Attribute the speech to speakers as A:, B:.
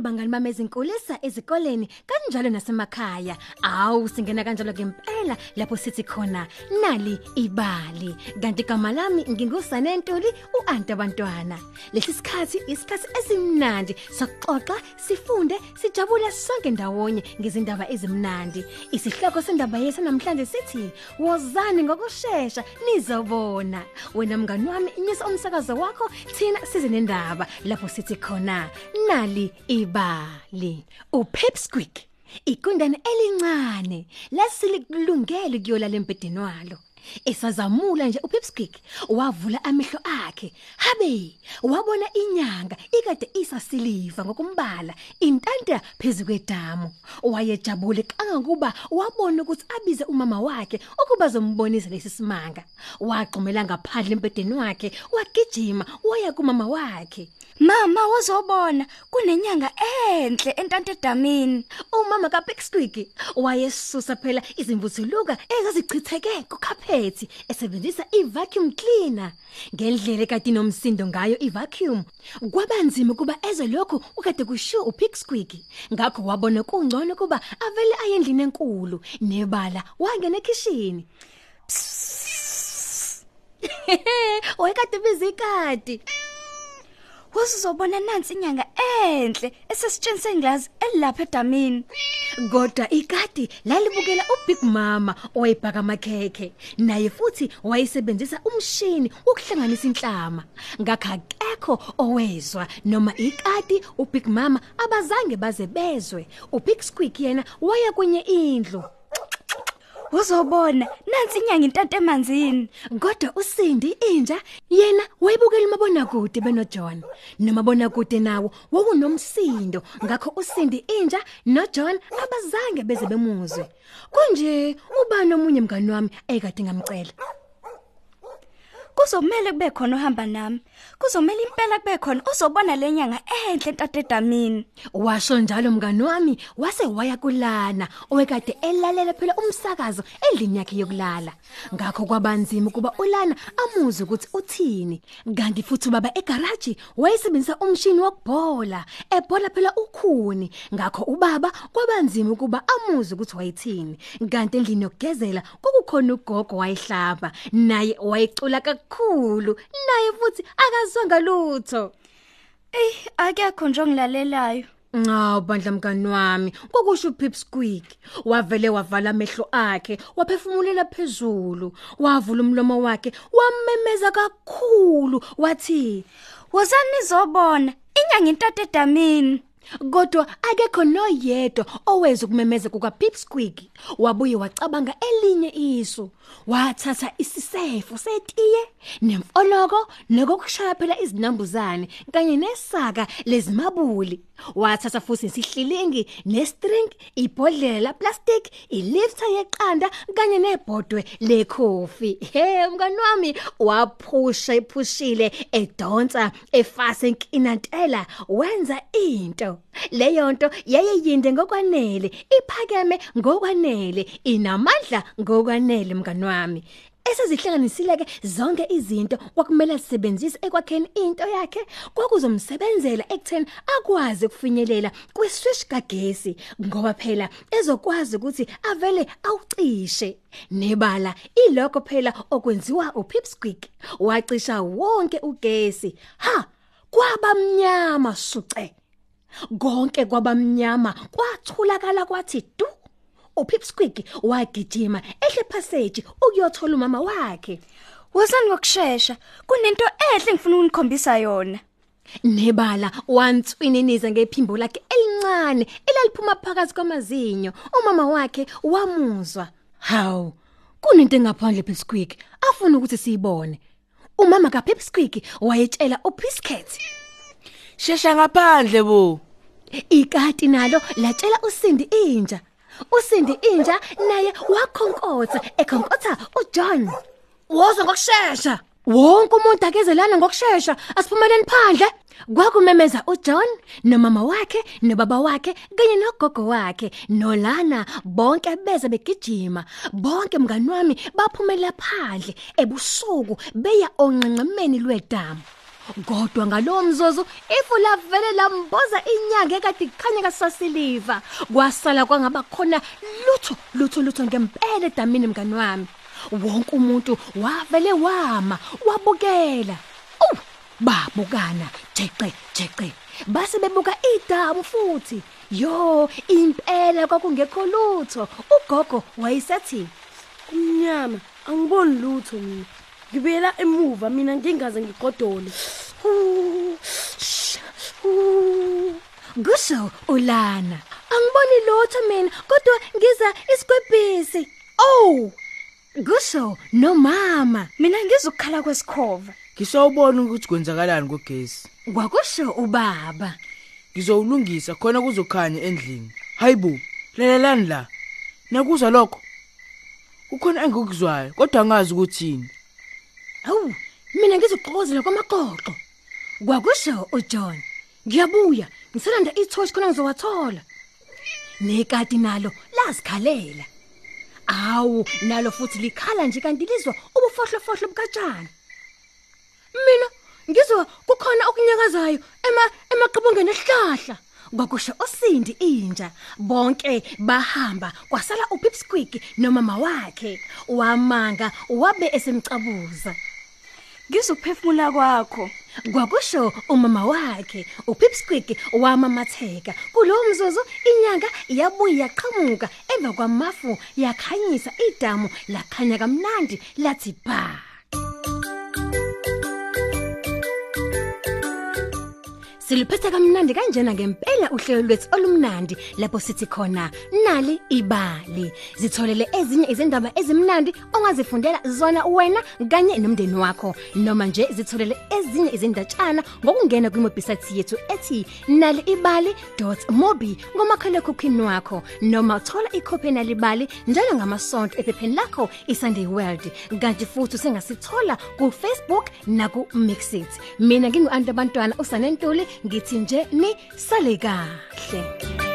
A: bonke bangani bami ezinkulisa ezikoleni kanjalo nasemakhaya. Awu singena kanjalo ngempela lapho sithi khona nali ibali. Kanti igama lami ngingusane Ntuli uanti abantwana lesi sikhathi isikhathi esimnandi sokuxoxa sifunde sijabule sonke ndawonye ngezindaba ezimnandi. Isihloko sendaba yethu namhlanje sithi wozani ngokusheshsha nizobona. Wena mngani wami inyisa umsakazo wakho thina size nendaba lapho sithi khona nali ibali. Upipsqueak ikundane elincane lesilikulungele kuyolala empedeni walo. Esazamula nje upipsqueak wavula amehlo akhe habe wabona inyanga ikade isasiliva ngokumbala intanta phezukwetamu wayejabule kangakuba wabona ukuthi abize umama wakhe ukuba zombonisa lesi simanga. Waqhumela ngaphandle empedeni wakhe wagijima waya kumama wakhe.
B: Mama wazobona kunenyanga enhle entantedamini.
A: Umama kaPixquick wayesusa phela izimvuthuluka ezazichitheke kukhaphethi esebenzisa ivacuum cleaner. Ngendlela ekade nomsindo ngayo ivacuum kwabanzima kuba eze lokho ukade kushiwo uPixquick ngakho wabona kungcono kuba avele ayendlini enkulu nebala wangena ekitchen Wayekade bizikadi
B: Wazizobona nansi inyanga enhle esesitsheni nglazi elapha edamini.
A: Kodwa ikati lalibukela uBig Mama owayibhaka amakhekhe naye futhi wayesebenzisa umshini ukuhlanganisa inhlama. Ngakho akekho owezwa noma ikati uBig Mama abazange baze bezwe. uBig Squeak yena waya kwenye indlu.
B: Uzobona nansi inyanga intante emanzini.
A: Kodwa uSindi inja yena wayibukela umabona kude benoJohn. Nomabona kude nawo wokunomsindo ngakho uSindi inja noJohn abazange beze bemuzwe. Kunje ubani omunye mngani wami ayekade ngamcela.
B: Kuzomela kube khona ohamba nami. Kuzomela impela kube khona ozobona lenyanga enhle entatedamini.
A: Washo njalo mngani wami wase waya kulana owekade elalela phela umsakazo endlini yakhe yokulala. Ngakho kwabanzima kuba ulana amuze ukuthi uthini. Kanti futhi ubaba egarage wayesebenzisa umshini wokubhola, ebhola phela ukhuni. Ngakho ubaba kwabanzima kuba amuze ukuthi wayithini. Kanti endlini yokugezela kukukhona ugogo wayehlaba naye wayecula kakhulu. Naye futhi akazwanga lutho.
B: Ey akekho nje ongilalelayo
A: Ngaw bandla mngani wami. Kokusho uPipsqueak wavele wavala amehlo akhe waphefumulela phezulu. Wavula umlomo wakhe wamemeza kakhulu. Wathi
B: wozani nizobona inyanga intante edamini
A: Kodwa akekho noyedwa oweza ukumemeza kuka Pipsqueak wabuye wacabanga elinye isu. Wathatha isisefo setiye nemfoloko nokukushaya phela izinambuzane kanye nesaka lezimabuli. Wathatha futhi isihlilingi nestring ibhodlela laplastic ilifter yeqanda kanye nebhodwe lekhofi. He mngani wami waphusha iphushile edonsa efase inkinantela wenza into. Leyo nto yayeyinde ngokwanele iphakeme ngokwanele inamandla ngokwanele mngani wami. Esezihlanganisile ke zonke izinto kwakumele sisebenzise ekwakheni into yakhe kwakuzomsebenzela ekutheni akwazi ukufinyelela kwiswish kagesi ngoba phela ezokwazi ukuthi avele awucishe nebala. Ilokho phela okwenziwa uPipsqueak wacisha wonke ugesi. Ha! Kwabamnyama suce! Konke kwabamnyama kwathulakala kwathi du! uPipsqueak wagijima ehle passage ukuyothola umama wakhe.
B: Wozani ngokusheshsha kunento ehle ngifuna unikhombisa yona.
A: Nebala wanswininiza ngephimbo lakhe elincane elaliphuma phakathi kwamazinyo. Umama wakhe wamuzwa. Hawu kunento engaphandle Pipsqueak afuna ukuthi siyibone. Umama kaPipsqueak wayetshela uPisket
C: Shesha ngaphandle bo.
A: ikati nalo latshela uSindi inja. uSindi inja naye wakhonkotha. Ekhonkotha uJohn. Woza ngokusheshsha wonke umuntu akezelana ngokusheshsha asiphumeleni phandle. Kwakumemeza uJohn nomama wakhe nobaba wakhe kanye nogogo wakhe nolana. Bonke beze begijima. Bonke mngani wami baphumela phandle ebusuku beya onqenqemeni lwedamu kodwa ngalowo mzozo ifu lavele lamboza inyanga ekade ikhanya kasasiliva kwasala kwangaba khona lutho lutho lutho ngempela edamini mngani wami. Wonke umuntu wavele wama wabukela. Oh babukana jeqe jeqe. Base bebuka idamu futhi. Yo impela kwakungekho lutho. Ugogo wayesethi
D: Kumnyama, angiboni lutho mina. Ngibuyela emuva mina ngingaze ngigodole.
A: Kusho ulana angiboni lutho mina kodwa ngiza isikwebhisi oh kusho nomama
B: Mina ngizukukhala kwesikhova.
C: Ngisawubona ukuthi kwenzakalani kogesi.
A: kwakusho ubaba
C: Ngizowulungisa khona kuzokhanya endlini. Hayibo, lalelani la. Nakuzwa lokho. Kukhona engikuzwayo kodwa angazi ukuthini.
A: awu mina ngizoxokozela kwamaqoqo kwakusho uJohn ngiyabuya. Ngiselanda ithorch khona ngizowathola. Nekati nalo lasikhalela awu nalo futhi likhala nje kanti lizwa ubufohlofohlo bukatshana. Mina ngizwa kukhona okunyakazayo ema emaqabongeni esihlahla. Kwakusho osindi inja. Bonke bahamba kwasala uPipsqueak nomama wakhe. Wamanga wabe esemcabuza.
B: Ngizuphefumula kwakho.
A: kwakusho umama wakhe uPipsqueak wamamatheka. Kulowo mzuzu inyanga yabuya yaqhamuka emva kwamafu yakhanyisa idamu lakhanya kamnandi lathi bha Siliphethe kamnandi kanjena ngempela. Uhlelo lwethu olumnandi lapho sithi khona nali ibali. Zitholele ezinye izindaba ezimnandi ongazifundela zona wena kanye nomndeni wakho. Noma nje zitholele ezinye izindatshana ngokungena kwimobisite yethu ethi naliibali.mobi ngomakhalekhukhwini wakho. Noma thola ikhophi nalibali njalo ngamasonto ephepheni lakho iSunday World. Kanti futhi usengasithola ku Facebook na ku Mixit mina ngingu Anto Bantwana usanentuli ngithi nje ni sale kahle.